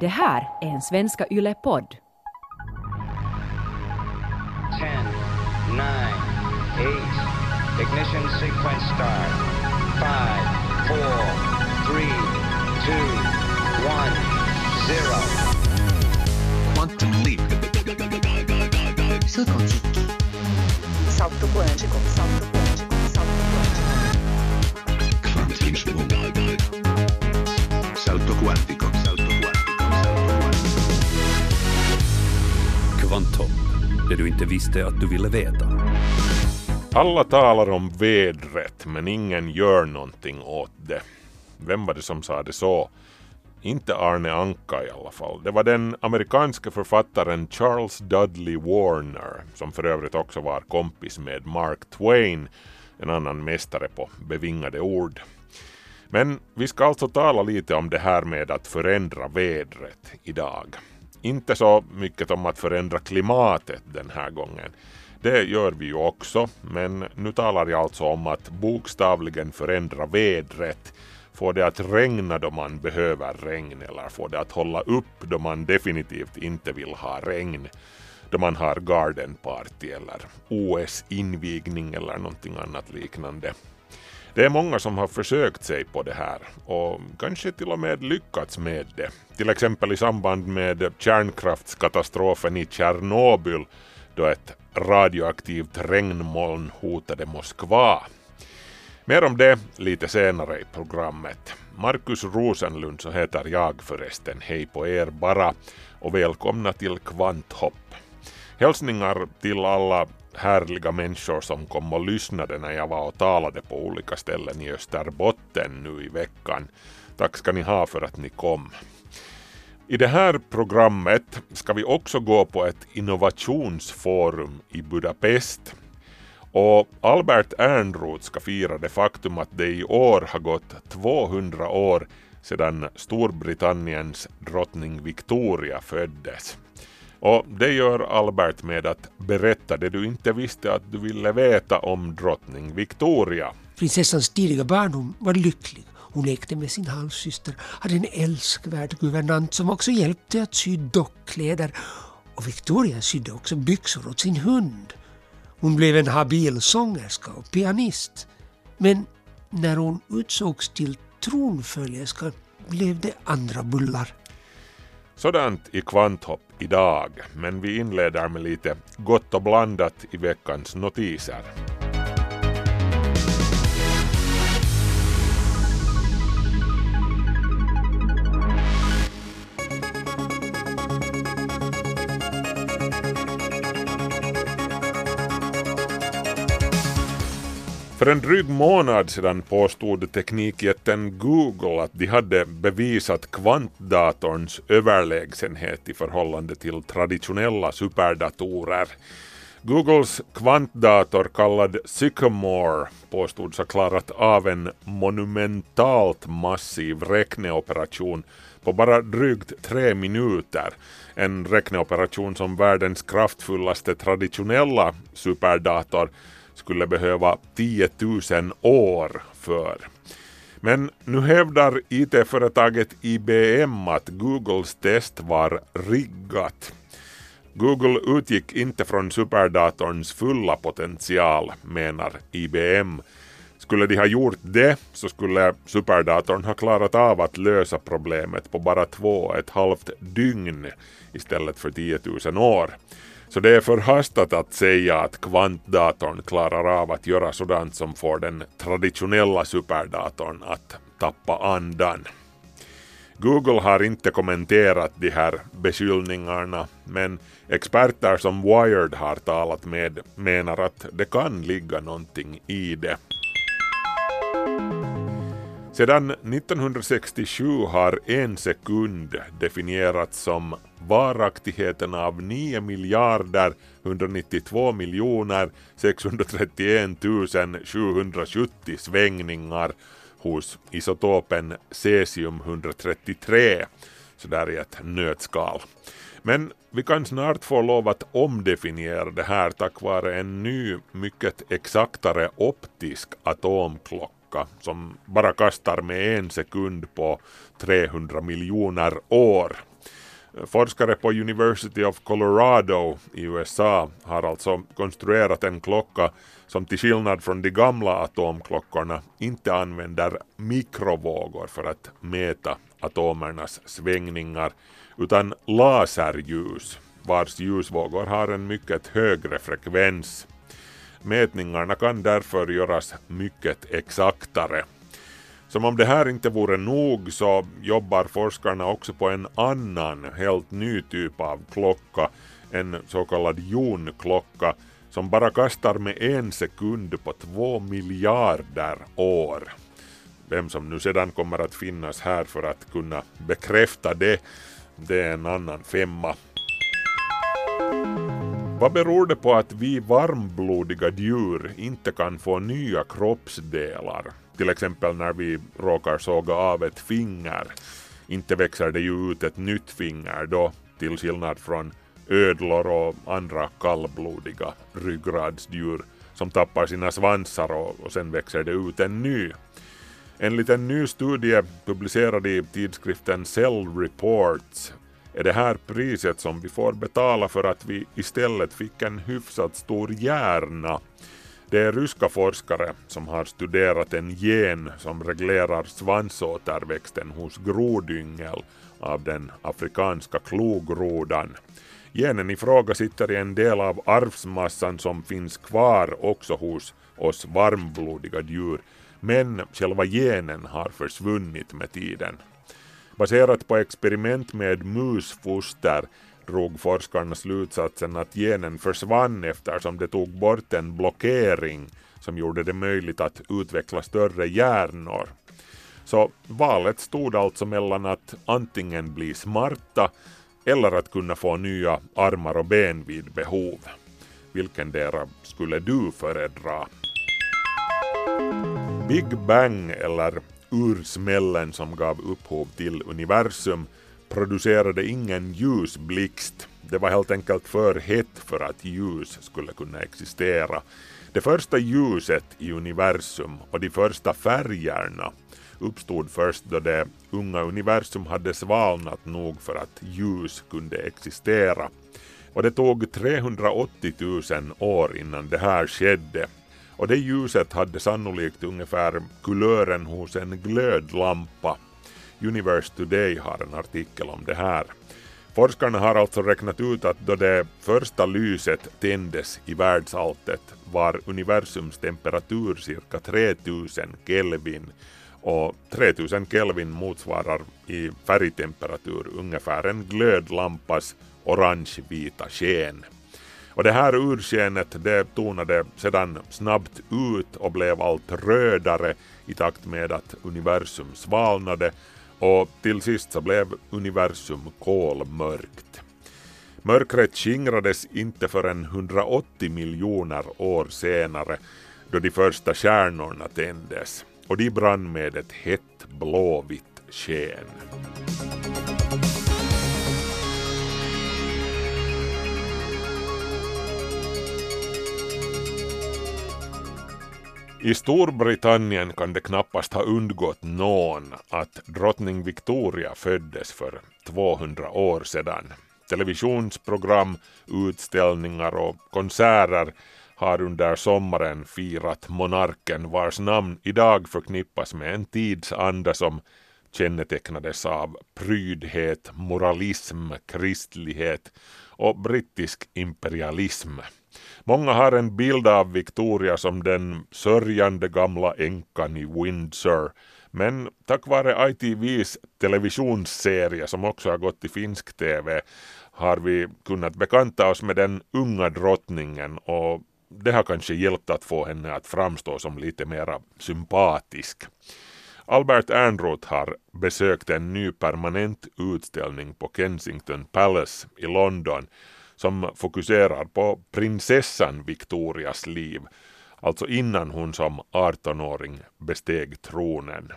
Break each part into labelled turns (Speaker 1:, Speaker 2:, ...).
Speaker 1: Det här är en Svenska Yle-podd.
Speaker 2: 10, 9, 8. Ignition sequence start. 5, 4, 3, 2, 1, 0.
Speaker 3: Quantum leap.
Speaker 4: Salto quântico. Salto quântico.
Speaker 5: Kvanthopp, det du inte visste att du ville veta.
Speaker 6: Alla talar om vädret, men ingen gör någonting åt det. Vem var det som sa det så? Inte Arne Anka i alla fall. Det var den amerikanske författaren Charles Dudley Warner, som för övrigt också var kompis med Mark Twain, en annan mästare på bevingade ord. Men vi ska alltså tala lite om det här med att förändra vädret idag. Inte så mycket om att förändra klimatet den här gången. Det gör vi ju också, men nu talar jag alltså om att bokstavligen förändra vädret. Få det att regna då man behöver regn eller få det att hålla upp då man definitivt inte vill ha regn. Då man har garden party eller OS-invigning eller någonting annat liknande. Det är många som har försökt sig på det här och kanske till och med lyckats med det. Till exempel i samband med kärnkraftskatastrofen i Tjernobyl då ett radioaktivt regnmoln hotade Moskva. Mer om det lite senare i programmet. Markus Rosenlund så heter jag förresten. Hej på er bara och välkomna till Kvanthopp. Hälsningar till alla härliga människor som kom och lyssnade när jag var och talade på olika ställen i Österbotten nu i veckan. Tack ska ni ha för att ni kom. I det här programmet ska vi också gå på ett innovationsforum i Budapest. Och Albert Ernroth ska fira det faktum att det i år har gått 200 år sedan Storbritanniens drottning Victoria föddes. Och det gör Albert med att berätta det du inte visste att du ville veta om drottning Victoria.
Speaker 7: Prinsessans tidiga barndom var lycklig. Hon lekte med sin halvsyster, hade en älskvärd guvernant som också hjälpte att sy dockkläder och Victoria sydde också byxor åt sin hund. Hon blev en habil sångerska och pianist. Men när hon utsågs till tronföljerska blev det andra bullar.
Speaker 6: Sådant i Kvanthopp idag, men vi inleder med lite gott och blandat i veckans notiser. En dryg månad sedan påstod teknikjätten Google att de hade bevisat kvantdatorns överlägsenhet i förhållande till traditionella superdatorer. Googles kvantdator kallad Sycamore påstods ha klarat av en monumentalt massiv räkneoperation på bara drygt tre minuter. En räkneoperation som världens kraftfullaste traditionella superdator skulle behöva 10 000 år för. Men nu hävdar IT-företaget IBM att Googles test var riggat. Google utgick inte från superdatorns fulla potential, menar IBM. Skulle de ha gjort det så skulle superdatorn ha klarat av att lösa problemet på bara två och ett halvt dygn istället för 10 000 år. Så det är förhastat att säga att kvantdatorn klarar av att göra sådant som får den traditionella superdatorn att tappa andan. Google har inte kommenterat de här beskyllningarna men experter som Wired har talat med menar att det kan ligga någonting i det. Sedan 1967 har en sekund definierats som varaktigheten av 9 miljarder 192 miljoner 631 770 svängningar hos isotopen cesium-133, sådär i ett nötskal. Men vi kan snart få lov att omdefiniera det här tack vare en ny, mycket exaktare optisk atomklocka som bara kastar med en sekund på 300 miljoner år. Forskare på University of Colorado i USA har alltså konstruerat en klocka som till skillnad från de gamla atomklockorna inte använder mikrovågor för att mäta atomernas svängningar utan laserljus vars ljusvågor har en mycket högre frekvens. Mätningarna kan därför göras mycket exaktare. Som om det här inte vore nog så jobbar forskarna också på en annan helt ny typ av klocka, en så kallad jonklocka som bara kastar med en sekund på två miljarder år. Vem som nu sedan kommer att finnas här för att kunna bekräfta det, det är en annan femma. Vad beror det på att vi varmblodiga djur inte kan få nya kroppsdelar? Till exempel när vi råkar såga av ett finger. Inte växer det ju ut ett nytt finger då, till skillnad från ödlor och andra kallblodiga ryggradsdjur som tappar sina svansar och, och sen växer det ut en ny. Enligt en ny studie publicerad i tidskriften Cell Reports är det här priset som vi får betala för att vi istället fick en hyfsat stor hjärna. Det är ryska forskare som har studerat en gen som reglerar svansåterväxten hos grodyngel av den afrikanska klogrodan. Genen i fråga sitter i en del av arvsmassan som finns kvar också hos oss varmblodiga djur, men själva genen har försvunnit med tiden. Baserat på experiment med musfoster drog forskarna slutsatsen att genen försvann eftersom det tog bort en blockering som gjorde det möjligt att utveckla större hjärnor. Så valet stod alltså mellan att antingen bli smarta eller att kunna få nya armar och ben vid behov. Vilken dera skulle du föredra? Big Bang eller ursmällen som gav upphov till universum producerade ingen ljusblixt. Det var helt enkelt för hett för att ljus skulle kunna existera. Det första ljuset i universum och de första färgerna uppstod först då det unga universum hade svalnat nog för att ljus kunde existera. Och det tog 380 000 år innan det här skedde. Och det ljuset hade sannolikt ungefär kulören hos en glödlampa. Universe Today har en artikel om det här. Forskarna har alltså räknat ut att då det första lyset tändes i världsalltet var universums temperatur cirka 3000 Kelvin och 3000 Kelvin motsvarar i färgtemperatur ungefär en glödlampas orange-vita sken. Och det här urskenet det tonade sedan snabbt ut och blev allt rödare i takt med att universum svalnade och till sist så blev universum kolmörkt. Mörkret skingrades inte förrän 180 miljoner år senare då de första stjärnorna tändes och de brann med ett hett blåvitt sken. I Storbritannien kan det knappast ha undgått någon att drottning Victoria föddes för 200 år sedan. Televisionsprogram, utställningar och konserter har under sommaren firat monarken vars namn idag förknippas med en tidsanda som kännetecknades av prydhet, moralism, kristlighet och brittisk imperialism. Många har en bild av Victoria som den sörjande gamla änkan i Windsor. Men tack vare ITVs televisionsserie som också har gått i finsk TV har vi kunnat bekanta oss med den unga drottningen och det har kanske hjälpt att få henne att framstå som lite mera sympatisk. Albert Ernroth har besökt en ny permanent utställning på Kensington Palace i London som fokuserar på prinsessan Victorias liv, alltså innan hon som 18-åring besteg tronen.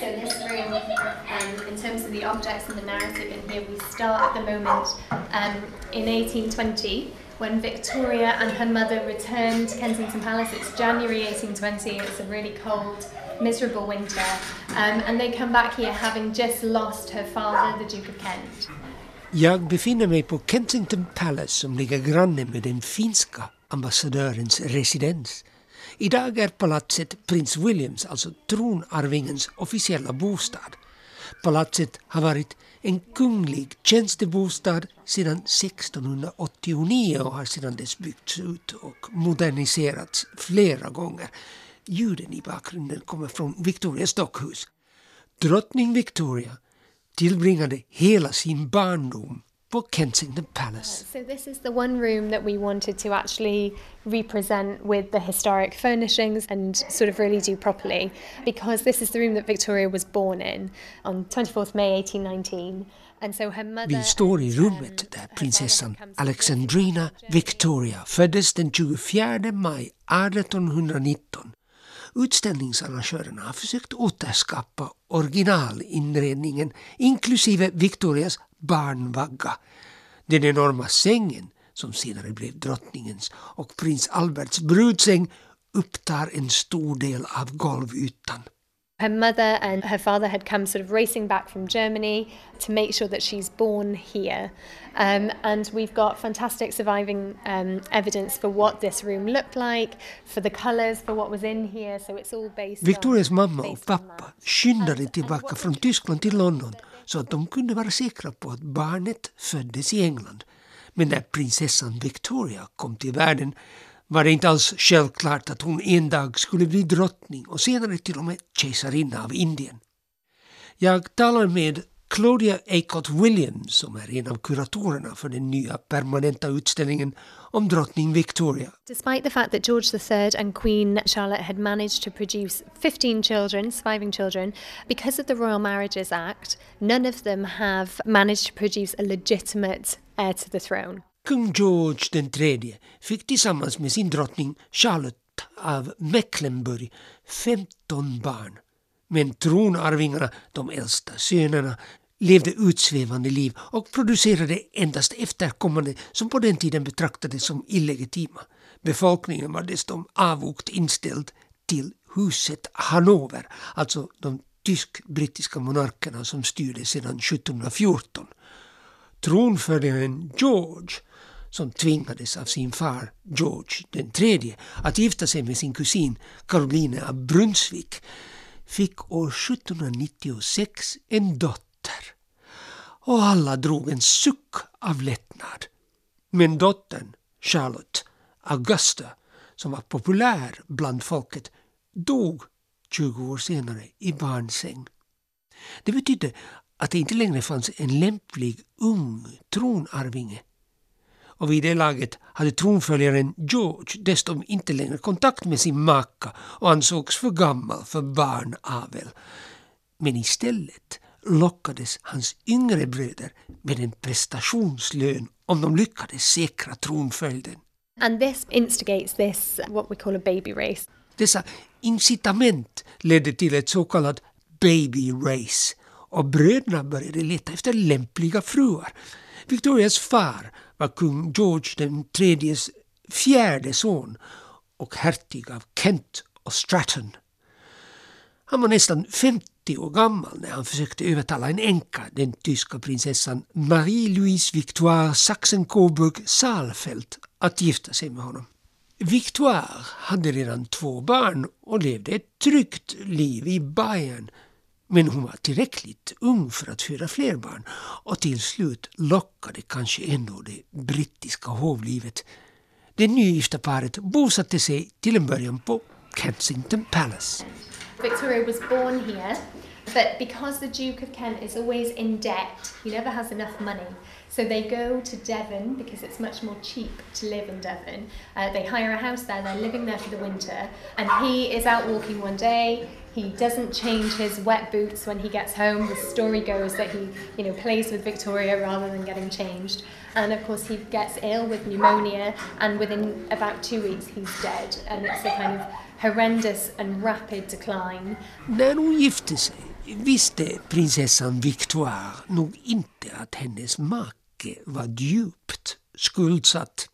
Speaker 8: So this room, um, in terms of the objects and the narrative in here, we start at the moment um, in 1820 when Victoria and her mother returned to Kensington Palace. It's January 1820, it's a really cold, miserable winter, um, and they come back here having just lost her father, the Duke of Kent.
Speaker 7: Jag befinner mig på Kensington Palace som ligger granne med den finska ambassadörens residens. Idag är palatset prins Williams, alltså tronarvingens officiella bostad. Palatset har varit en kunglig tjänstebostad sedan 1689 och har sedan dess byggts ut och moderniserats flera gånger. Ljuden i bakgrunden kommer från Victorias dockhus. Drottning Victoria tillbringade hela sin barndom på Kensington Palace.
Speaker 8: So this is the one room that we wanted to actually represent with the historic furnishings and sort of really do properly because this is the room that Victoria was born in on 24th May 1819. And so her mother
Speaker 7: Vi står i rummet
Speaker 8: um,
Speaker 7: där prinsessan Alexandrina. Victoria föddes den 24 maj 1819. Utställningsarrangörerna har försökt återskapa originalinredningen inklusive Victorias barnvagga. Den enorma sängen, som senare blev drottningens, och prins Alberts brudsäng upptar en stor del av golvytan.
Speaker 8: Her mother and her father had come sort of racing back from Germany to make sure that she's born here. Um, and we've got fantastic surviving um, evidence for what this room looked like, for the colours, for what was in here. So it's all based
Speaker 7: Victorias
Speaker 8: on,
Speaker 7: mamma och pappa skyndade
Speaker 8: And- and
Speaker 7: tillbaka
Speaker 8: what
Speaker 7: från Tyskland till London så att de kunde vara säkra på att barnet föddes i England. Men när prinsessan Victoria kom till världen var det inte alls självklart att hon en dag skulle bli drottning och senare till och med kejsarinna av Indien. Jag talar med Claudia Acott Williams som är en av kuratorerna för den nya permanenta utställningen om drottning Victoria.
Speaker 8: Despite the fact that George III and Queen Charlotte had managed to produce 15 children, surviving children, because of the Royal Marriages Act, none of them have managed to produce a legitimate heir to the throne.
Speaker 7: Kung George den tredje fick tillsammans med sin drottning Charlotte av Mecklenburg 15 barn. Men tronarvingarna, de äldsta sönerna, levde utsvävande liv och producerade endast efterkommande som på den tiden betraktades som illegitima. Befolkningen var dessutom avogt inställd till huset Hannover, alltså de tysk-brittiska monarkerna som styrde sedan 1714 tronföljaren George som tvingades av sin far George den tredje att gifta sig med sin kusin Caroline av Brunsvik fick år 1796 en dotter. Och alla drog en suck av lättnad. Men dottern, Charlotte Augusta, som var populär bland folket, dog 20 år senare i barnsäng. Det betydde att det inte längre fanns en lämplig ung tronarvinge. Och vid det laget hade tronföljaren George dessutom inte längre kontakt med sin maka och ansågs för gammal för barnavel. Men istället lockades hans yngre bröder med en prestationslön om de lyckades säkra tronföljden.
Speaker 8: And this instigates this, what we call a baby race.
Speaker 7: Dessa incitament ledde till ett så kallat baby race och bröderna började leta efter lämpliga fruar. Victorias far var kung George den tredjes fjärde son och hertig av Kent och Stratton. Han var nästan 50 år gammal när han försökte övertala en änka, den tyska prinsessan Marie-Louise Victoire Sachsen-Coburg-Saalfeld, att gifta sig med honom. Victoire hade redan två barn och levde ett tryggt liv i Bayern. Men hon var tillräckligt ung för att föda fler barn och till slut lockade kanske ändå det brittiska hovlivet. Det nygifta paret bosatte sig till en början på Kensington Palace.
Speaker 8: Victoria was born here, but because the Duke of Kent is always in debt, he never has enough money. So they go to Devon because it's much more cheap to live in Devon. Uh, they hire a house there, they're living there for the winter, and he is out walking one day. He doesn't change his wet boots when he gets home. The story goes that he, you know, plays with Victoria rather than getting changed. And of course, he gets ill with pneumonia, and within about two weeks, he's dead. And it's a kind of horrendous and rapid decline.
Speaker 7: När hon gifte sig visste prinsessan Victoire nog inte att hennes make var djupt skuldsatt.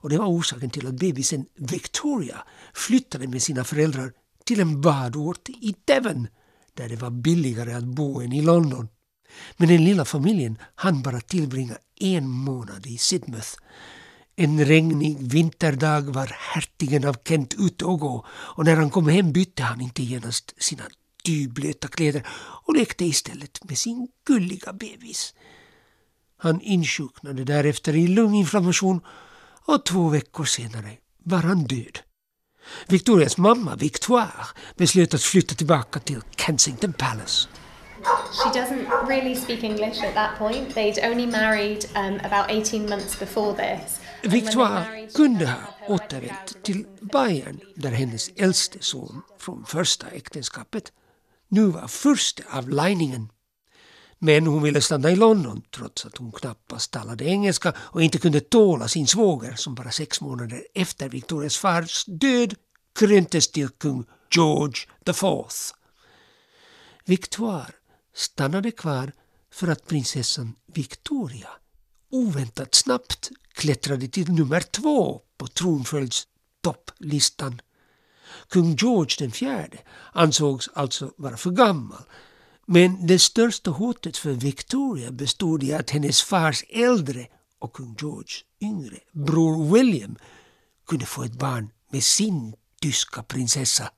Speaker 7: och det var orsaken till att bebisen Victoria flyttade med sina föräldrar till en badort i Devon där det var billigare att bo än i London. Men den lilla familjen hann bara tillbringa en månad i Sidmouth. En regnig vinterdag var hertigen av Kent ute och gå och när han kom hem bytte han inte genast sina dyblöta kläder och lekte istället med sin gulliga bebis. Han insjuknade därefter i lunginflammation och två veckor senare var han död. Victorias mamma, Victoire, beslöt att flytta tillbaka till Kensington Palace.
Speaker 8: She doesn't really speak English at that point. They'd only married um, about 18 months before this.
Speaker 7: Victoire kunde ha återvänt till Bayern där hennes äldste son från första äktenskapet nu var furste av Leiningen. Men hon ville stanna i London trots att hon knappast talade engelska och inte kunde tåla sin svåger som bara sex månader efter Victorias fars död kröntes till kung George the Fourth. Victoire stannade kvar för att prinsessan Victoria oväntat snabbt klättrade till nummer två på tronföljdstopplistan. Kung George den fjärde ansågs alltså vara för gammal. Men det största hotet för Victoria bestod i att hennes fars äldre och kung George yngre bror William kunde få ett barn med sin tyska prinsessa.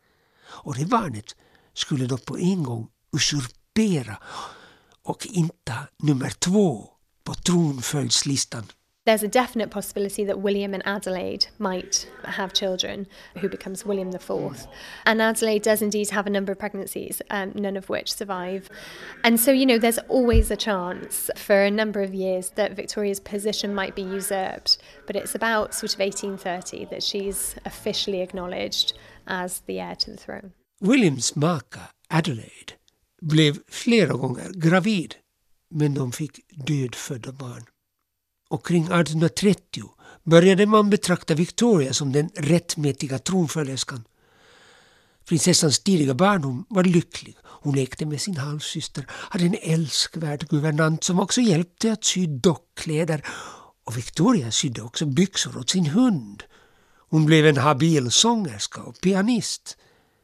Speaker 7: Och det barnet skulle då på en gång usurpera och inta nummer två på tronföljdslistan.
Speaker 8: There's a definite possibility that William and Adelaide might have children, who becomes William IV. And Adelaide does indeed have a number of pregnancies, um, none of which survive. And so, you know, there's always a chance for a number of years that Victoria's position might be usurped. But it's about sort of 1830 that she's officially acknowledged as the heir to the throne.
Speaker 7: Williams maka Adelaide blev flera gånger gravid men de fick dödfödda barn. Och kring 1830 började man betrakta Victoria som den rättmätiga tronföljerskan. Prinsessans tidiga barndom var lycklig. Hon lekte med sin halvsyster, hade en älskvärd guvernant som också hjälpte att sy dockkläder och Victoria sydde också byxor åt sin hund. Hon blev en habil sångerska och pianist.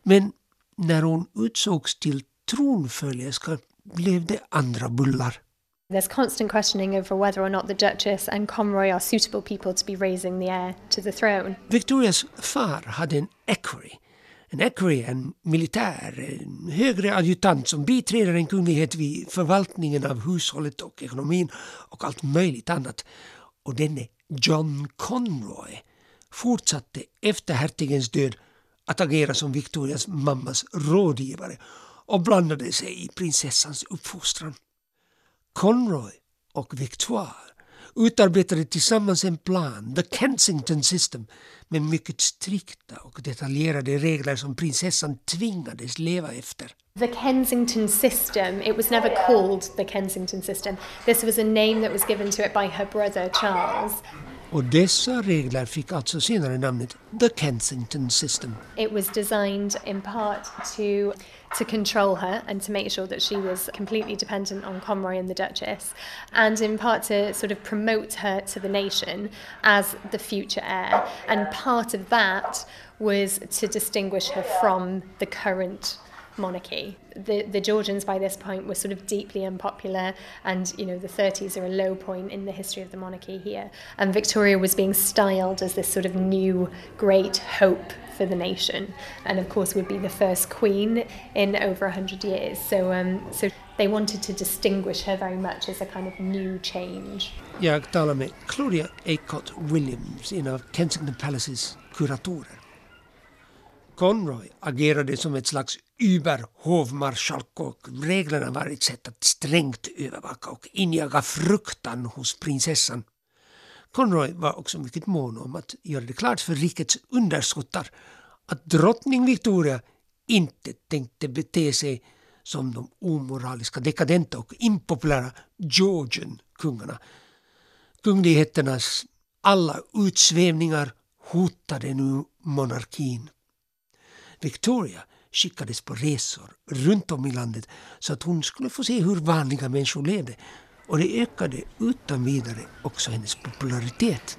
Speaker 7: Men när hon utsågs till tronföljerska blev det andra bullar.
Speaker 8: There's constant questioning over whether or not the Duchess and Conroy are suitable people to be raising the heir to the throne.
Speaker 7: Victorias far hade en equerry. En equerry en militär, en högre adjutant som biträder en kunglighet vid förvaltningen av hushållet och ekonomin och allt möjligt annat. Och denne John Conroy fortsatte efter hertigens död att agera som Victorias mammas rådgivare och blandade sig i prinsessans uppfostran. Conroy och Victoire utarbetade tillsammans en plan, the Kensington System, med mycket strikta och detaljerade regler som prinsessan tvingades leva efter.
Speaker 8: The Kensington system, it was never called the Kensington system. This was a name that was given to it by her brother Charles.
Speaker 7: Och dessa regler fick alltså senare namnet the Kensington System.
Speaker 8: It was designed in part to to control her and to make sure that she was completely dependent on Conroy and the Duchess, and in part to sort of promote her to the nation as the future heir. And part of that was to distinguish her from the current monarchy. The the Georgians by this point were sort of deeply unpopular and you know the 30s are a low point in the history of the monarchy here and Victoria was being styled as this sort of new great hope for the nation and of course would be the first queen in over 100 years so um, so they wanted to distinguish her very much as a kind of new change.
Speaker 7: Jag talar med Claudia Acott Williams, en Kensington Palaces kuratorer. Conroy agerade som ett slags överhovmarskalk och reglerna var ett sätt att strängt övervaka och injaga fruktan hos prinsessan. Conroy var också mycket mån om att göra det klart för rikets underskottar att drottning Victoria inte tänkte bete sig som de omoraliska, dekadenta och impopulära Georgian-kungarna. Kungligheternas alla utsvävningar hotade nu monarkin. Victoria skickades på resor runt om i landet så att hon skulle få se hur vanliga människor levde och det ökade utan vidare också hennes popularitet.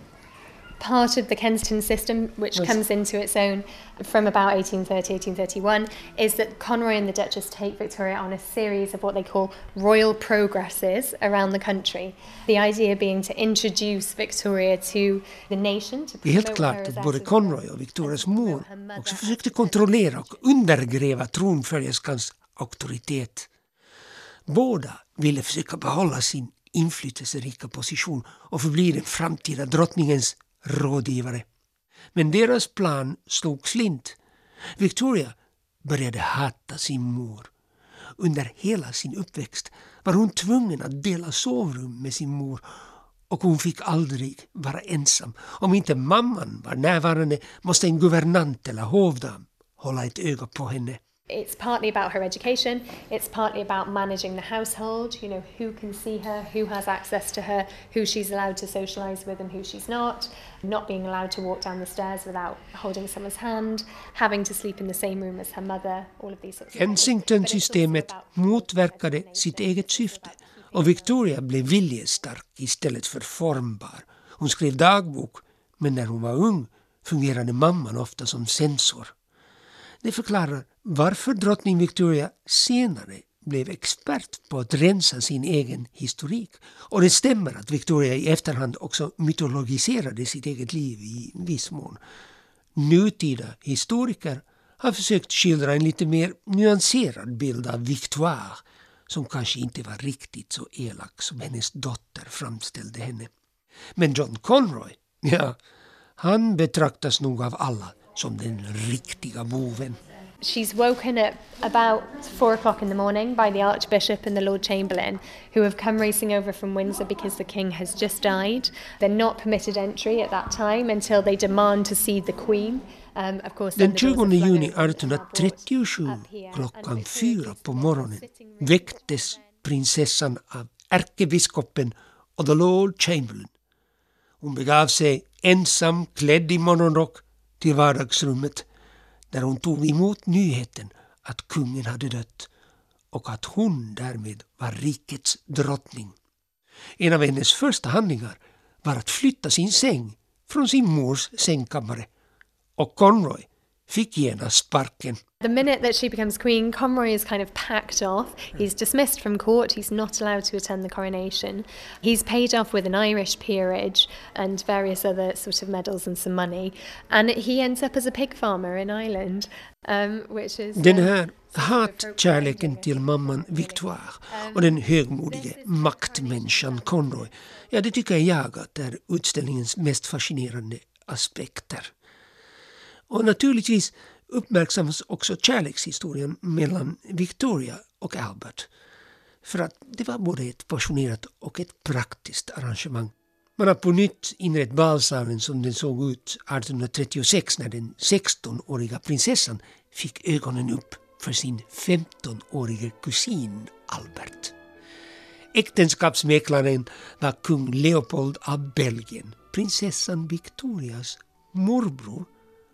Speaker 8: Part of the Kensington system, which
Speaker 7: Yes.
Speaker 8: comes into its own from about 1830, 1831, is that Conroy and the Duchess take Victoria on a series of what they call royal progresses around the country. The idea being to introduce Victoria to the nation. To
Speaker 7: helt klart att både Conroy och Victorias mor också försökte kontrollera och undergräva tronföljerskans auktoritet. Båda ville försöka behålla sin inflytelserika position och förbli den framtida drottningens rådgivare. Men deras plan slog slint. Victoria började hata sin mor. Under hela sin uppväxt var hon tvungen att dela sovrum med sin mor och hon fick aldrig vara ensam. Om inte mamman var närvarande måste en guvernant eller hovdam hålla ett öga på henne.
Speaker 8: It's partly about her education, it's partly about managing the household, you know, who can see her, who has access to her, who she's allowed to socialise with and who she's not, not being allowed to walk down the stairs without holding someone's hand, having to sleep in the same room as her mother, all of these sorts of things. But it's
Speaker 7: Kensington-systemet motverkade sitt eget syfte och Victoria blev viljestark istället för formbar. Hon skrev dagbok men när hon var ung fungerade mamman ofta som censor. Det förklarar varför drottning Victoria senare blev expert på att rensa sin egen historik. Och det stämmer att Victoria i efterhand också mytologiserade sitt eget liv i viss mån. Nutida historiker har försökt skildra en lite mer nyanserad bild av Victoire som kanske inte var riktigt så elak som hennes dotter framställde henne. Men John Conroy, ja, han betraktas nog av alla som den riktiga boven.
Speaker 8: She's woken at about four o'clock in the morning by the Archbishop and the Lord Chamberlain, who have come racing over from Windsor because the King has just died. They're not permitted entry at that time until they demand to see the Queen. Um, of course,
Speaker 7: Den
Speaker 8: the doors
Speaker 7: 20
Speaker 8: are flung
Speaker 7: juni
Speaker 8: open and are brought
Speaker 7: 1837
Speaker 8: up here, and
Speaker 7: klockan fyra på morgonen väcktes prinsessan av ärkebiskopen och the Lord Chamberlain. Hon begav sig ensam klädd i morgonrock till vardagsrummet där hon tog emot nyheten att kungen hade dött och att hon därmed var rikets drottning. En av hennes första handlingar var att flytta sin säng från sin mors sängkammare och Conroy fick genast sparken.
Speaker 8: The minute that she becomes queen, Conroy is kind of packed off. He's dismissed from court. He's not allowed to attend the coronation. He's paid off with an Irish peerage and various other sort of medals and some money. And he ends up as a pig farmer in Ireland, um, which is
Speaker 7: Den
Speaker 8: um,
Speaker 7: här
Speaker 8: of
Speaker 7: hatkärleken till mamman Victoire och den högmodige maktmänniskan Conroy, ja det tycker jag att är utställningens mest fascinerande aspekter. Och naturligtvis uppmärksammas också kärlekshistorien mellan Victoria och Albert. För att det var både ett passionerat och ett praktiskt arrangemang. Man har på nytt inrett balsalen som den såg ut 1836 när den 16-åriga prinsessan fick ögonen upp för sin 15-årige kusin Albert. Äktenskapsmäklaren var kung Leopold av Belgien, prinsessan Victorias morbror,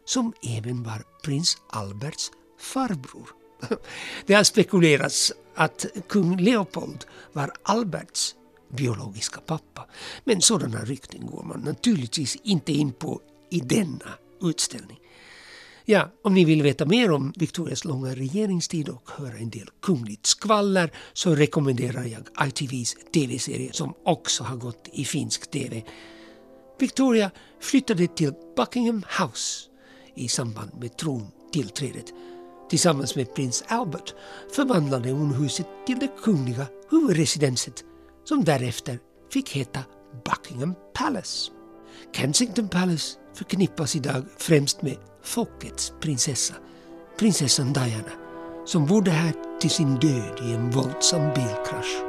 Speaker 7: som även var prins Alberts farbror. Det har spekulerats att kung Leopold var Alberts biologiska pappa. Men sådana rykten går man naturligtvis inte in på i denna utställning. Ja, om ni vill veta mer om Victorias långa regeringstid och höra en del kungligt skvaller så rekommenderar jag ITVs tv-serie som också har gått i finsk tv. Victoria flyttade till Buckingham House i samband med trontillträdet. Tillsammans med prins Albert förvandlade hon huset till det kungliga huvudresidenset som därefter fick heta Buckingham Palace. Kensington Palace förknippas idag främst med folkets prinsessa, prinsessan Diana, som bodde här till sin död i en våldsam bilkrasch.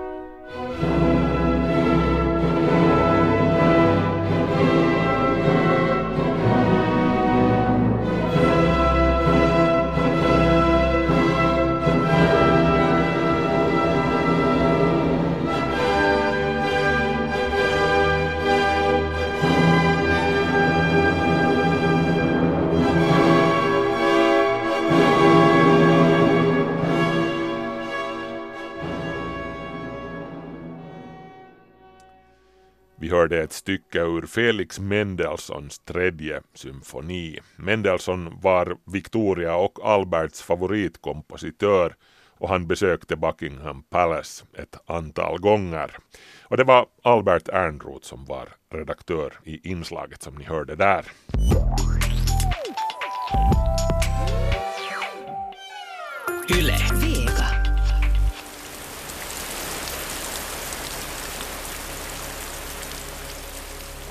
Speaker 6: Hörde ett stycke ur Felix Mendelssohns tredje symfoni. Mendelssohn var Victoria och Alberts favoritkompositör och han besökte Buckingham Palace ett antal gånger. Och det var Albert Ernroth som var redaktör i inslaget som ni hörde där.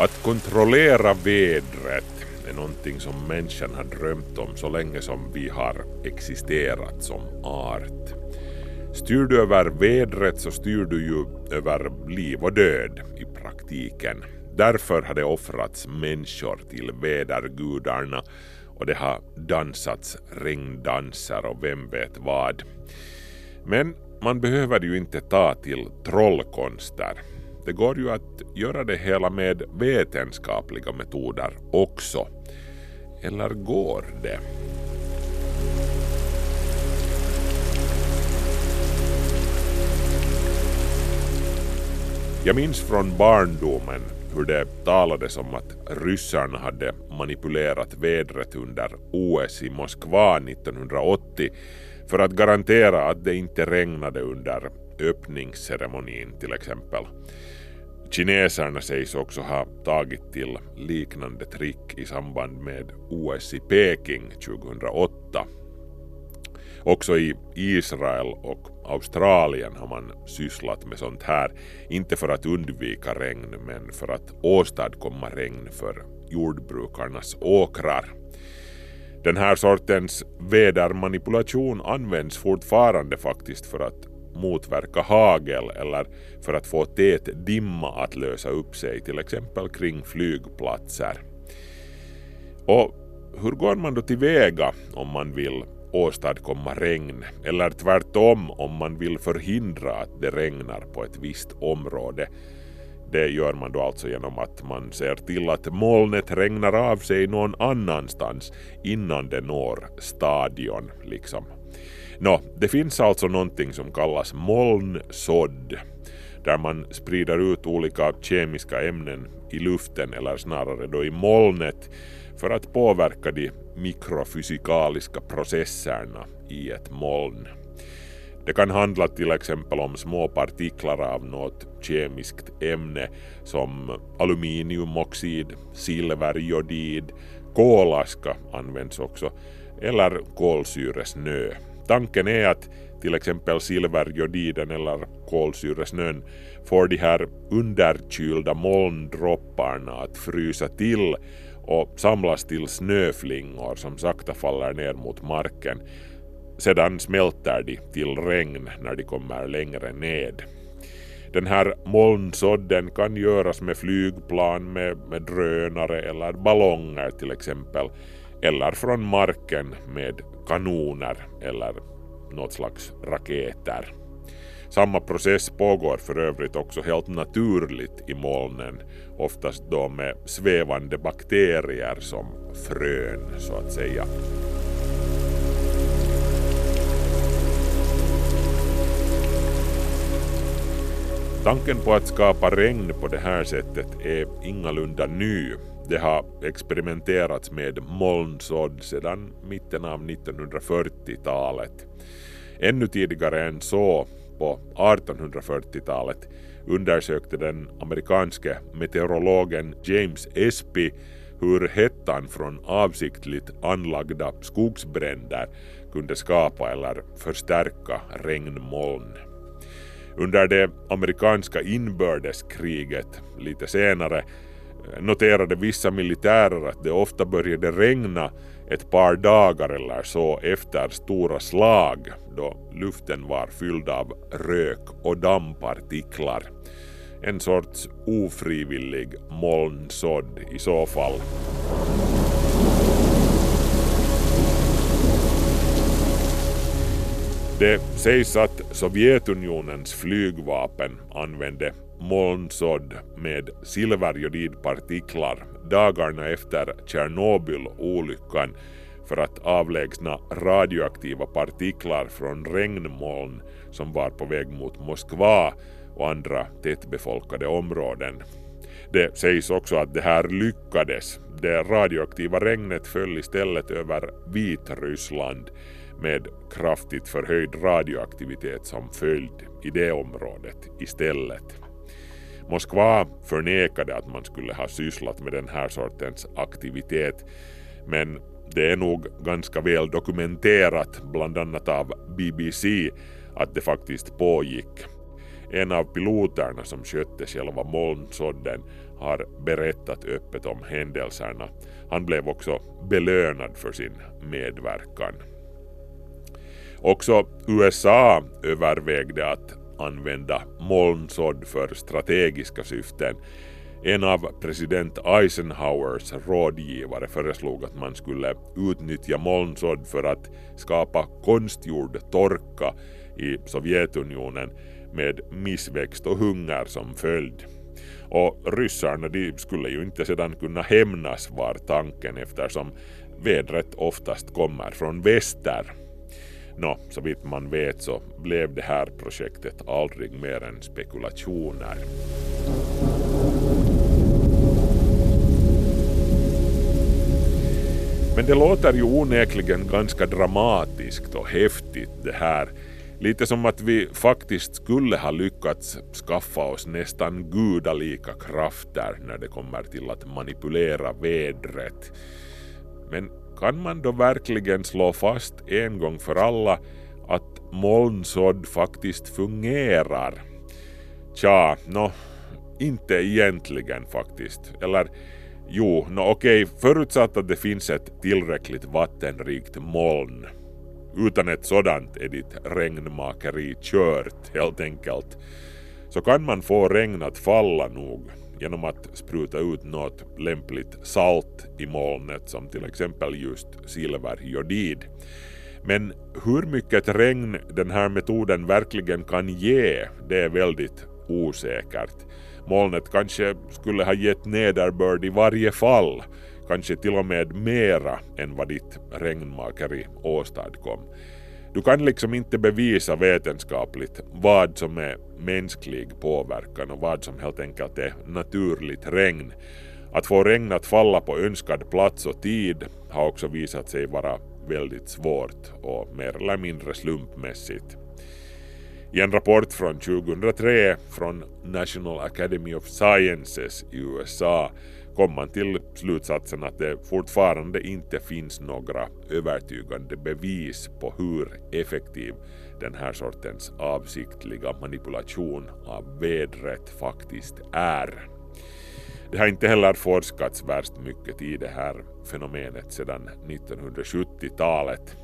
Speaker 6: Att kontrollera vädret är någonting som människan har drömt om så länge som vi har existerat som art. Styr du över vädret så styr du ju över liv och död i praktiken. Därför har det offrats människor till vädergudarna och det har dansats regndanser och vem vet vad. Men man behöver ju inte ta till trollkonster. Det går ju att göra det hela med vetenskapliga metoder också. Eller går det? Jag minns från barndomen hur det talades om att ryssarna hade manipulerat vädret under OS i Moskva 1980 för att garantera att det inte regnade under öppningsceremonin till exempel. Kineserna sägs också ha tagit till liknande trick i samband med OS i Peking 2008. Också i Israel och Australien har man sysslat med sånt här, inte för att undvika regn men för att åstadkomma regn för jordbrukarnas åkrar. Den här sortens vädermanipulation används fortfarande faktiskt för att motverka hagel eller för att få tät dimma att lösa upp sig till exempel kring flygplatser. Och hur går man då tillväga om man vill åstadkomma regn eller tvärtom om man vill förhindra att det regnar på ett visst område. Det gör man då alltså genom att man ser till att molnet regnar av sig någon annanstans innan det når stadion. Liksom. Nå, det finns alltså någonting som kallas molnsådd där man sprider ut olika kemiska ämnen i luften eller snarare då i molnet för att påverka de mikrofysikaliska processerna i ett moln. Det kan handla till exempel om små partiklar av något kemiskt ämne som aluminiumoxid, silverjodid, kolaska används också, eller kolsyresnö. Tanken är att till exempel silverjodiden eller kolsyresnön får de här underkylda molndropparna att frysa till och samlas till snöflingor som sakta faller ner mot marken. Sedan smälter de till regn när de kommer längre ned. Den här molnsådden kan göras med flygplan, med, med drönare eller ballonger till exempel. Eller från marken med kanoner eller något slags raketer. Samma process pågår för övrigt också helt naturligt i molnen, oftast då med svävande bakterier som frön så att säga. Tanken på att skapa regn på det här sättet är ingalunda ny. Det har experimenterats med molnsådd sedan mitten av 1940-talet. Ännu tidigare än så på 1840-talet undersökte den amerikanske meteorologen James Espy hur hettan från avsiktligt anlagda skogsbränder kunde skapa eller förstärka regnmoln. Under det amerikanska inbördeskriget lite senare noterade vissa militärer att det ofta började regna ett par dagar eller så efter stora slag då luften var fylld av rök och dammpartiklar. En sorts ofrivillig molnsådd i så fall. Det sägs att Sovjetunionens flygvapen använde molnsådd med silverjodidpartiklar dagarna efter Tjernobyl-olyckan för att avlägsna radioaktiva partiklar från regnmoln som var på väg mot Moskva och andra tättbefolkade områden. Det sägs också att det här lyckades. Det radioaktiva regnet föll istället över Vitryssland med kraftigt förhöjd radioaktivitet som följd i det området istället. Moskva förnekade att man skulle ha sysslat med den här sortens aktivitet men det är nog ganska väl dokumenterat, bland annat av BBC, att det faktiskt pågick. En av piloterna som skötte själva molnsådden har berättat öppet om händelserna. Han blev också belönad för sin medverkan. Också USA övervägde att använda molnsådd för strategiska syften. En av president Eisenhowers rådgivare föreslog att man skulle utnyttja molnsådd för att skapa konstgjord torka i Sovjetunionen med missväxt och hunger som följd. Och ryssarna de skulle ju inte sedan kunna hämnas var tanken eftersom vädret oftast kommer från väster. Nå, så vitt man vet så blev det här projektet aldrig mer än spekulationer. Men det låter ju onekligen ganska dramatiskt och häftigt det här. Lite som att vi faktiskt skulle ha lyckats skaffa oss nästan gudalika krafter när det kommer till att manipulera vädret. Men kan man då verkligen slå fast en gång för alla att molnsådd faktiskt fungerar? Tja, nå, inte egentligen faktiskt. Eller jo, no okej, förutsatt att det finns ett tillräckligt vattenrikt moln. Utan ett sådant är ditt regnmakeri kört helt enkelt. Så kan man få regn att falla nog genom att spruta ut något lämpligt salt i molnet som till exempel just silverjodid. Men hur mycket regn den här metoden verkligen kan ge, det är väldigt osäkert. Molnet kanske skulle ha gett nederbörd i varje fall, kanske till och med mera än vad ditt regnmakeri åstadkom. Du kan liksom inte bevisa vetenskapligt vad som är mänsklig påverkan och vad som helt enkelt är naturligt regn. Att få regn att falla på önskad plats och tid har också visat sig vara väldigt svårt och mer eller mindre slumpmässigt. I en rapport från 2003 från National Academy of Sciences i USA kom man till slutsatsen att det fortfarande inte finns några övertygande bevis på hur effektiv den här sortens avsiktliga manipulation av vädret faktiskt är. Det har inte heller forskats värst mycket i det här fenomenet sedan 1970-talet.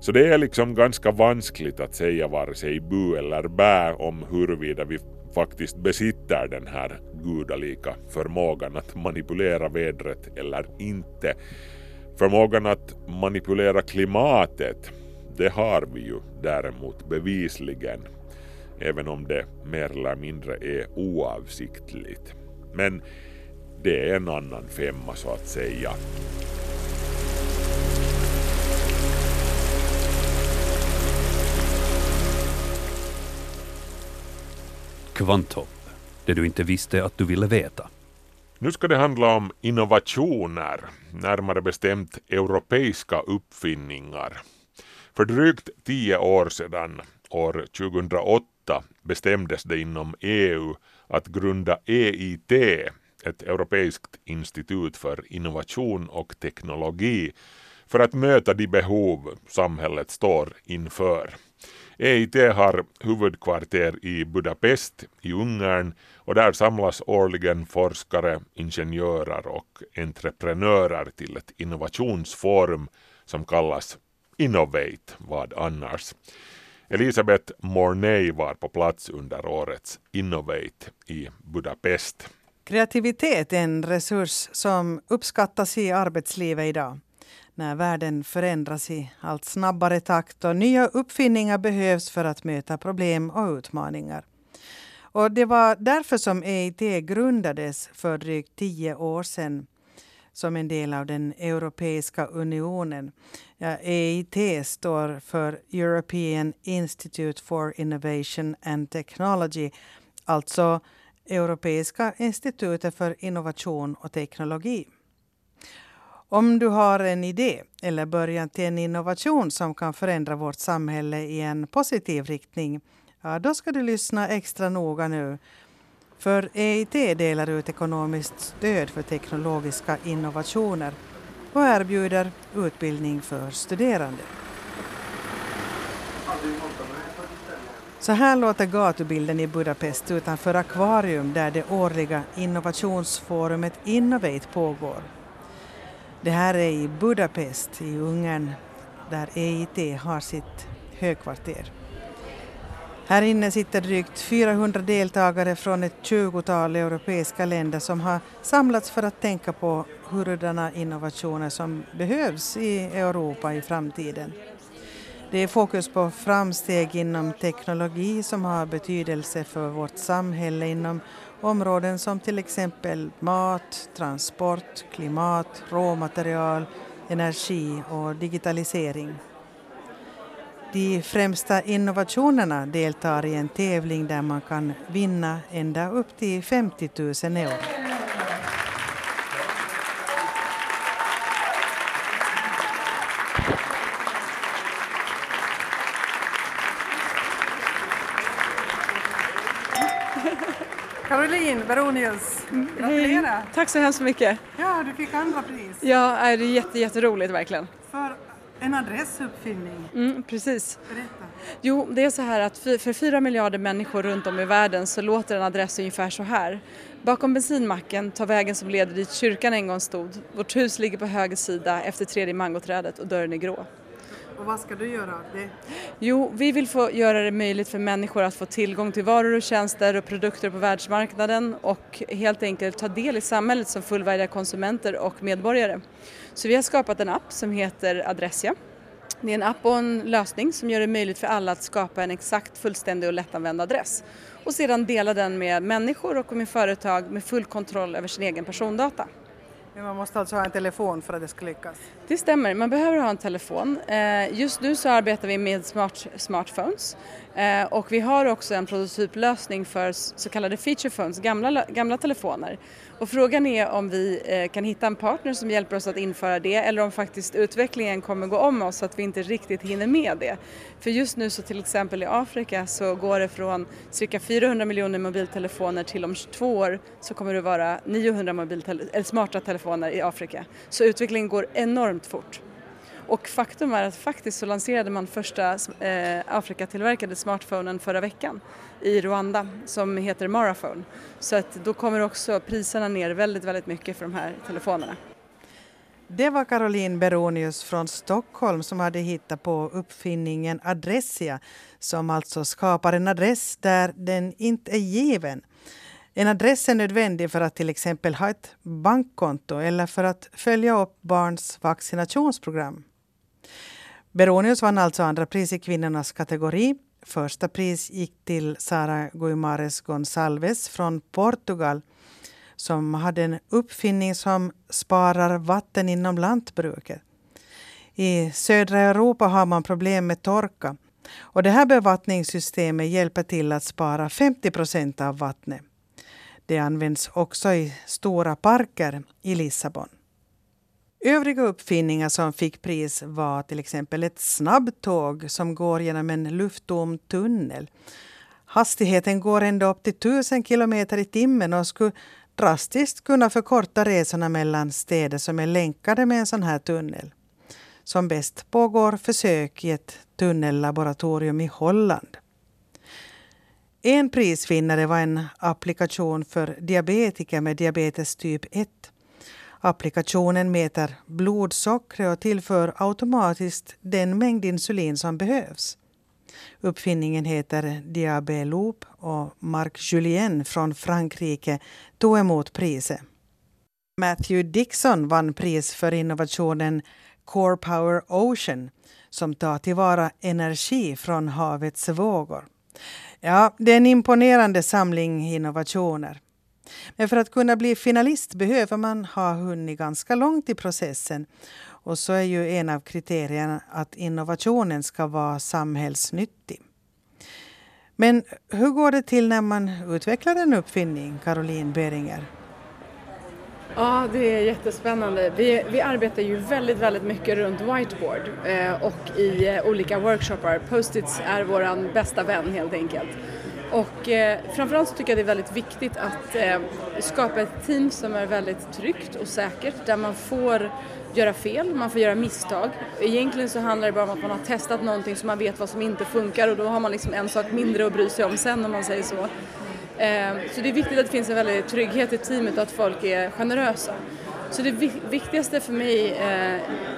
Speaker 6: Så det är liksom ganska vanskligt att säga vare sig bu eller bä om huruvida vi faktiskt besitter den här gudalika förmågan att manipulera vädret eller inte. Förmågan att manipulera klimatet, det har vi ju däremot bevisligen, även om det mer eller mindre är oavsiktligt. Men det är en annan femma så att säga.
Speaker 5: Kvanthopp, det du inte visste att du ville veta.
Speaker 6: Nu ska det handla om innovationer, närmare bestämt europeiska uppfinningar. För drygt tio år sedan, år 2008, bestämdes det inom EU att grunda EIT, ett europeiskt institut för innovation och teknologi, för att möta de behov samhället står inför. EIT har huvudkvarter i Budapest i Ungern och där samlas årligen forskare, ingenjörer och entreprenörer till ett innovationsforum som kallas Innovate, vad annars. Elisabeth Mornay var på plats under årets Innovate i Budapest.
Speaker 9: Kreativitet är en resurs som uppskattas i arbetslivet idag när världen förändras i allt snabbare takt och nya uppfinningar behövs för att möta problem och utmaningar. Och det var därför som EIT grundades för drygt tio år sedan som en del av den Europeiska unionen. Ja, EIT står för European Institute for Innovation and Technology, alltså Europeiska institutet för innovation och teknologi. Om du har en idé eller början till en innovation som kan förändra vårt samhälle i en positiv riktning, ja, då ska du lyssna extra noga nu. För EIT delar ut ekonomiskt stöd för teknologiska innovationer och erbjuder utbildning för studerande. Så här låter gatubilden i Budapest utanför Akvarium där det årliga innovationsforumet Innovate pågår. Det här är i Budapest i Ungern där EIT har sitt högkvarter. Här inne sitter drygt 400 deltagare från ett 20-tal europeiska länder som har samlats för att tänka på hurdana innovationer som behövs i Europa i framtiden. Det är fokus på framsteg inom teknologi som har betydelse för vårt samhälle inom områden som till exempel mat, transport, klimat, råmaterial, energi och digitalisering. De främsta innovationerna deltar i en tävling där man kan vinna ända upp till 50 000 euro. Caroline Beronius, gratulerar!
Speaker 10: Tack så hemskt mycket.
Speaker 9: Ja, du fick andra pris
Speaker 10: Ja, det är jätte, jätteroligt verkligen.
Speaker 9: för en adressuppfinning.
Speaker 10: Mm, precis.
Speaker 9: Berätta.
Speaker 10: Jo, det är så här att för fyra miljarder människor runt om i världen så låter en adress ungefär så här. Bakom bensinmacken tar vägen som leder dit kyrkan en gång stod. Vårt hus ligger på höger sida efter tredje mangoträdet och dörren är grå.
Speaker 9: Och vad ska du göra av det?
Speaker 10: Jo, vi vill få göra det möjligt för människor att få tillgång till varor och tjänster och produkter på världsmarknaden och helt enkelt ta del i samhället som fullvärdiga konsumenter och medborgare. Så vi har skapat en app som heter Adressia. Det är en app och en lösning som gör det möjligt för alla att skapa en exakt, fullständig och lättanvänd adress och sedan dela den med människor och med företag med full kontroll över sin egen persondata.
Speaker 9: Men man måste alltså ha en telefon för att det ska lyckas.
Speaker 10: Det stämmer, man behöver ha en telefon. Eh, just nu så arbetar vi med smart, smartphones eh, och vi har också en prototyplösning för så kallade feature phones, gamla, gamla telefoner. Och frågan är om vi eh, kan hitta en partner som hjälper oss att införa det eller om faktiskt utvecklingen kommer gå om oss så att vi inte riktigt hinner med det. För just nu så till exempel i Afrika så går det från cirka 400 miljoner mobiltelefoner till om 22 år så kommer det vara 900 mobiltele- eller smarta telefoner i Afrika. Så utvecklingen går enormt fort. Och faktum är att faktiskt så lanserade man första eh, Afrikatillverkade smartphonen förra veckan i Rwanda som heter Maraphone. Så att då kommer också priserna ner väldigt, väldigt mycket för de här telefonerna.
Speaker 9: Det var Caroline Beronius från Stockholm som hade hittat på uppfinningen Adressia som alltså skapar en adress där den inte är given. En adress är nödvändig för att till exempel ha ett bankkonto eller för att följa upp barns vaccinationsprogram. Beronius vann alltså andra pris i kvinnornas kategori. Första pris gick till Sara Guimares Gonçalves från Portugal som hade en uppfinning som sparar vatten inom lantbruket. I södra Europa har man problem med torka och det här bevattningssystemet hjälper till att spara 50 procent av vattnet. Det används också i stora parker i Lissabon. Övriga uppfinningar som fick pris var till exempel ett snabbtåg som går genom en lufttom tunnel. Hastigheten går ända upp till 1000 kilometer i timmen och skulle drastiskt kunna förkorta resorna mellan städer som är länkade med en sån här tunnel. Som bäst pågår försök i ett tunnellaboratorium i Holland. En prisvinnare var en applikation för diabetiker med diabetes typ 1. Applikationen mäter blodsockret och tillför automatiskt den mängd insulin som behövs. Uppfinningen heter Diabeloop och Marc Julien från Frankrike tog emot priset. Matthew Dixon vann pris för innovationen Core Power Ocean som tar tillvara energi från havets vågor. Ja, det är en imponerande samling innovationer. Men för att kunna bli finalist behöver man ha hunnit ganska långt i processen. Och så är ju en av kriterierna att innovationen ska vara samhällsnyttig. Men hur går det till när man utvecklar en uppfinning, Caroline Beringer?
Speaker 10: Ja, det är jättespännande. Vi, vi arbetar ju väldigt, väldigt mycket runt whiteboard eh, och i eh, olika workshoppar. Post-its är vår bästa vän helt enkelt. Och eh, framförallt så tycker jag det är väldigt viktigt att eh, skapa ett team som är väldigt tryggt och säkert där man får göra fel, man får göra misstag. Egentligen så handlar det bara om att man har testat någonting så man vet vad som inte funkar och då har man liksom en sak mindre att bry sig om sen om man säger så. Ehm, så det är viktigt att det finns en väldig trygghet i teamet och att folk är generösa. Så det viktigaste för mig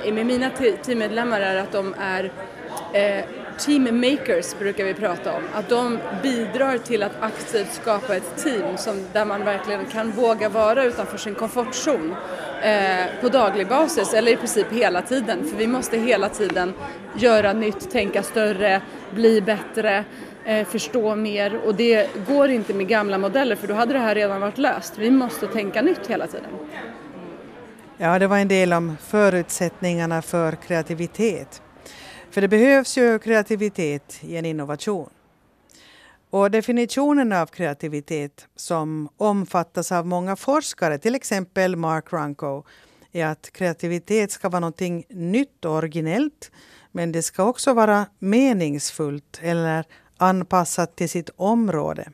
Speaker 10: eh, med mina teammedlemmar är att de är eh, teammakers, team makers brukar vi prata om. Att de bidrar till att aktivt skapa ett team som, där man verkligen kan våga vara utanför sin komfortzon eh, på daglig basis eller i princip hela tiden. För vi måste hela tiden göra nytt, tänka större, bli bättre, eh, förstå mer och det går inte med gamla modeller för då hade det här redan varit löst. Vi måste tänka nytt hela tiden.
Speaker 9: Ja, det var en del om förutsättningarna för kreativitet. För det behövs ju kreativitet i en innovation. Och definitionen av kreativitet som omfattas av många forskare, till exempel Mark Runko, är att kreativitet ska vara någonting nytt och originellt, men det ska också vara meningsfullt eller anpassat till sitt område.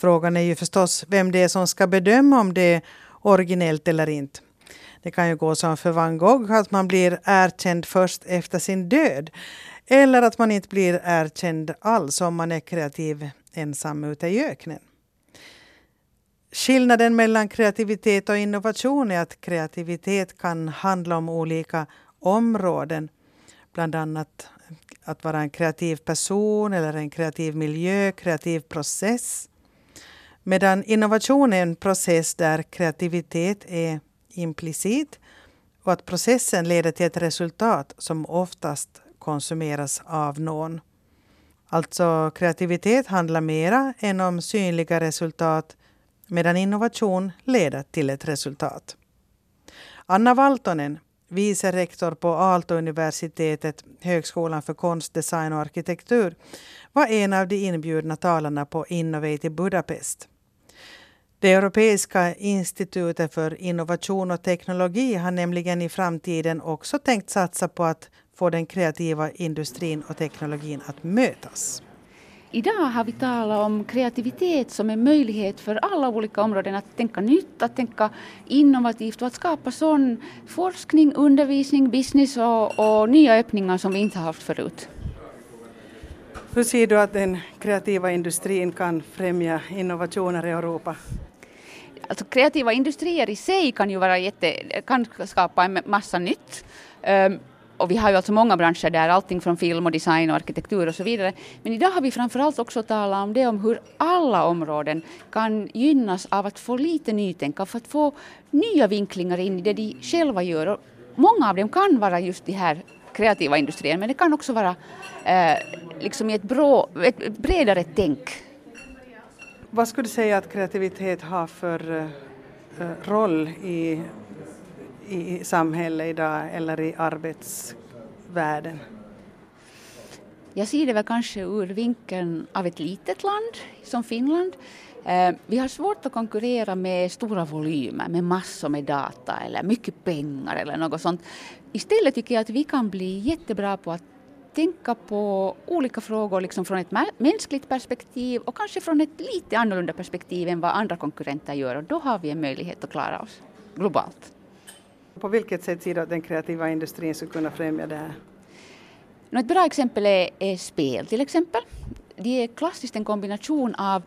Speaker 9: Frågan är ju förstås vem det är som ska bedöma om det är originellt eller inte. Det kan ju gå som för van Gogh, att man blir erkänd först efter sin död. Eller att man inte blir erkänd alls om man är kreativ ensam ute i öknen. Skillnaden mellan kreativitet och innovation är att kreativitet kan handla om olika områden. Bland annat att vara en kreativ person eller en kreativ miljö, kreativ process. Medan innovation är en process där kreativitet är implicit och att processen leder till ett resultat som oftast konsumeras av någon. Alltså kreativitet handlar mera än om synliga resultat medan innovation leder till ett resultat. Anna Valtonen, vice rektor på Aalto-universitetet, Högskolan för konst, design och arkitektur, var en av de inbjudna talarna på Innovate i Budapest. Det Europeiska institutet för innovation och teknologi har nämligen i framtiden också tänkt satsa på att få den kreativa industrin och teknologin att mötas.
Speaker 11: Idag har vi talat om kreativitet som en möjlighet för alla olika områden att tänka nytt, att tänka innovativt och att skapa sån forskning, undervisning, business och, och nya öppningar som vi inte haft förut.
Speaker 9: Hur ser du att den kreativa industrin kan främja innovationer i Europa?
Speaker 11: Alltså kreativa industrier i sig kan ju vara jätte, kan skapa en massa nytt. Um, och vi har ju alltså många branscher där, allting från film och design och arkitektur och så vidare. Men idag har vi framförallt också talat om det om hur alla områden kan gynnas av att få lite nytänkande, för att få nya vinklingar in i det de själva gör. Och många av dem kan vara just de här kreativa industrierna, men det kan också vara eh, liksom i ett, bra, ett bredare tänk.
Speaker 9: Vad skulle du säga att kreativitet har för eh, eh roll i i samhället idag eller i arbetsvärlden?
Speaker 11: Jag ser det väl kanske ur vinkeln av ett litet land som Finland. Eh, vi har svårt att konkurrera med stora volymer, med massor med data eller mycket pengar eller något sånt. Istället tycker jag att vi kan bli jättebra på att tänka på olika frågor liksom från ett mänskligt perspektiv och kanske från ett lite annorlunda perspektiv än vad andra konkurrenter gör och då har vi en möjlighet att klara oss globalt.
Speaker 9: På vilket sätt ser du att den kreativa industrin skulle kunna främja det här?
Speaker 11: Ett bra exempel är, är spel till exempel. Det är klassiskt en kombination av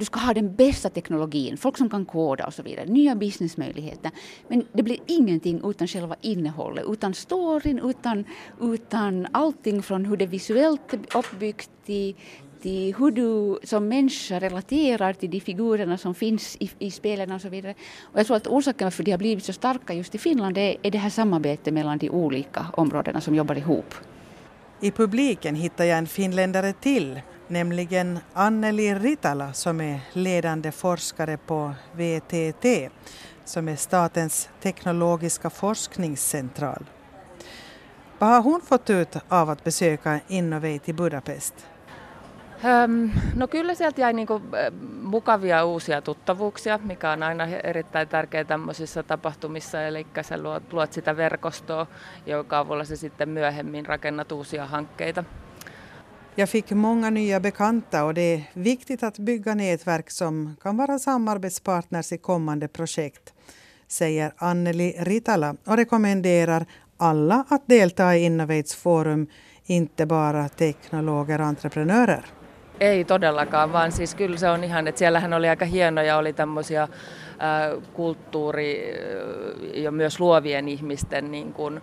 Speaker 11: du ska ha den bästa teknologin, folk som kan koda och så vidare, nya businessmöjligheter. Men det blir ingenting utan själva innehållet, utan storyn, utan, utan allting från hur det visuellt är uppbyggt till, till hur du som människa relaterar till de figurerna som finns i, i spelen och så vidare. Och jag tror att orsaken varför de har blivit så starka just i Finland är, är det här samarbetet mellan de olika områdena som jobbar ihop.
Speaker 9: I publiken hittar jag en finländare till, nämligen Anneli Ritala som är ledande forskare på VTT som är statens teknologiska forskningscentral. Vad har hon fått ut av att besöka Innovate i Budapest?
Speaker 12: Öm, no kyllä sieltä jäi niinku mukavia uusia tuttavuuksia, mikä on aina erittäin tärkeää tämmöisissä tapahtumissa, eli sä luot, luot sitä verkostoa, joka avulla sä sitten myöhemmin rakennat uusia hankkeita.
Speaker 9: Jag fick många nya bekanta och det är viktigt att bygga nätverk som kan vara samarbetspartners i kommande projekt, säger Anneli Ritala och rekommenderar alla att delta i Innovates Forum, inte bara teknologer och entreprenörer.
Speaker 12: Ei todellakaan, vaan siis kyllä se on ihan, että siellähän oli aika hienoja, oli tämmöisiä kulttuuri- ja myös luovien ihmisten niin kuin,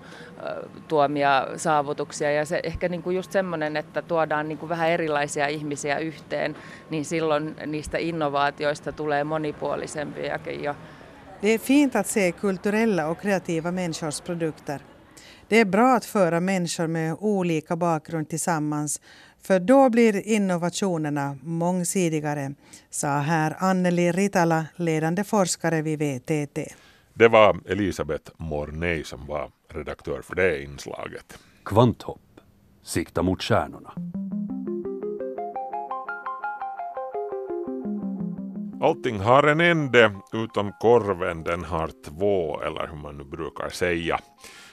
Speaker 12: tuomia saavutuksia. Ja se ehkä niin kuin just semmoinen, että tuodaan niin kuin vähän erilaisia ihmisiä yhteen, niin silloin niistä innovaatioista tulee monipuolisempiakin. Ja
Speaker 9: Det är fint att se kulturella och kreativa människors produkter. Det är bra att föra människor med olika bakgrund tillsammans för då blir innovationerna mångsidigare, sa här Anneli Ritala, ledande forskare vid VTT.
Speaker 6: Det var Elisabeth Morney som var redaktör för det inslaget.
Speaker 5: Kvanthopp. Sikta mot stjärnorna.
Speaker 6: Allting har en ände utom korven, den har två, eller hur man nu brukar säga.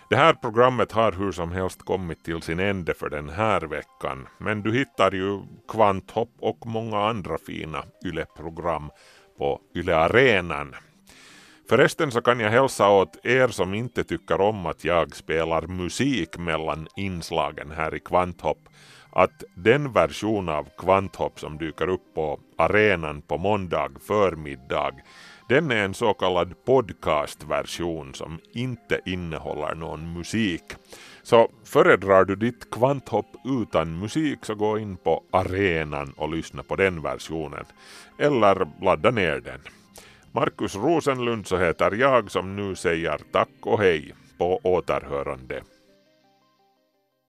Speaker 6: Det här programmet har hur som helst kommit till sin ände för den här veckan. Men du hittar ju Kvanthopp och många andra fina YLE-program på YLE Arenan. Förresten så kan jag hälsa åt er som inte tycker om att jag spelar musik mellan inslagen här i Kvanthopp att den version av Kvanthopp som dyker upp på arenan på måndag förmiddag den är en så kallad podcastversion som inte innehåller någon musik. Så föredrar du ditt kvanthopp utan musik så gå in på arenan och lyssna på den versionen. Eller ladda ner den. Markus Rosenlund så heter jag som nu säger tack och hej på återhörande.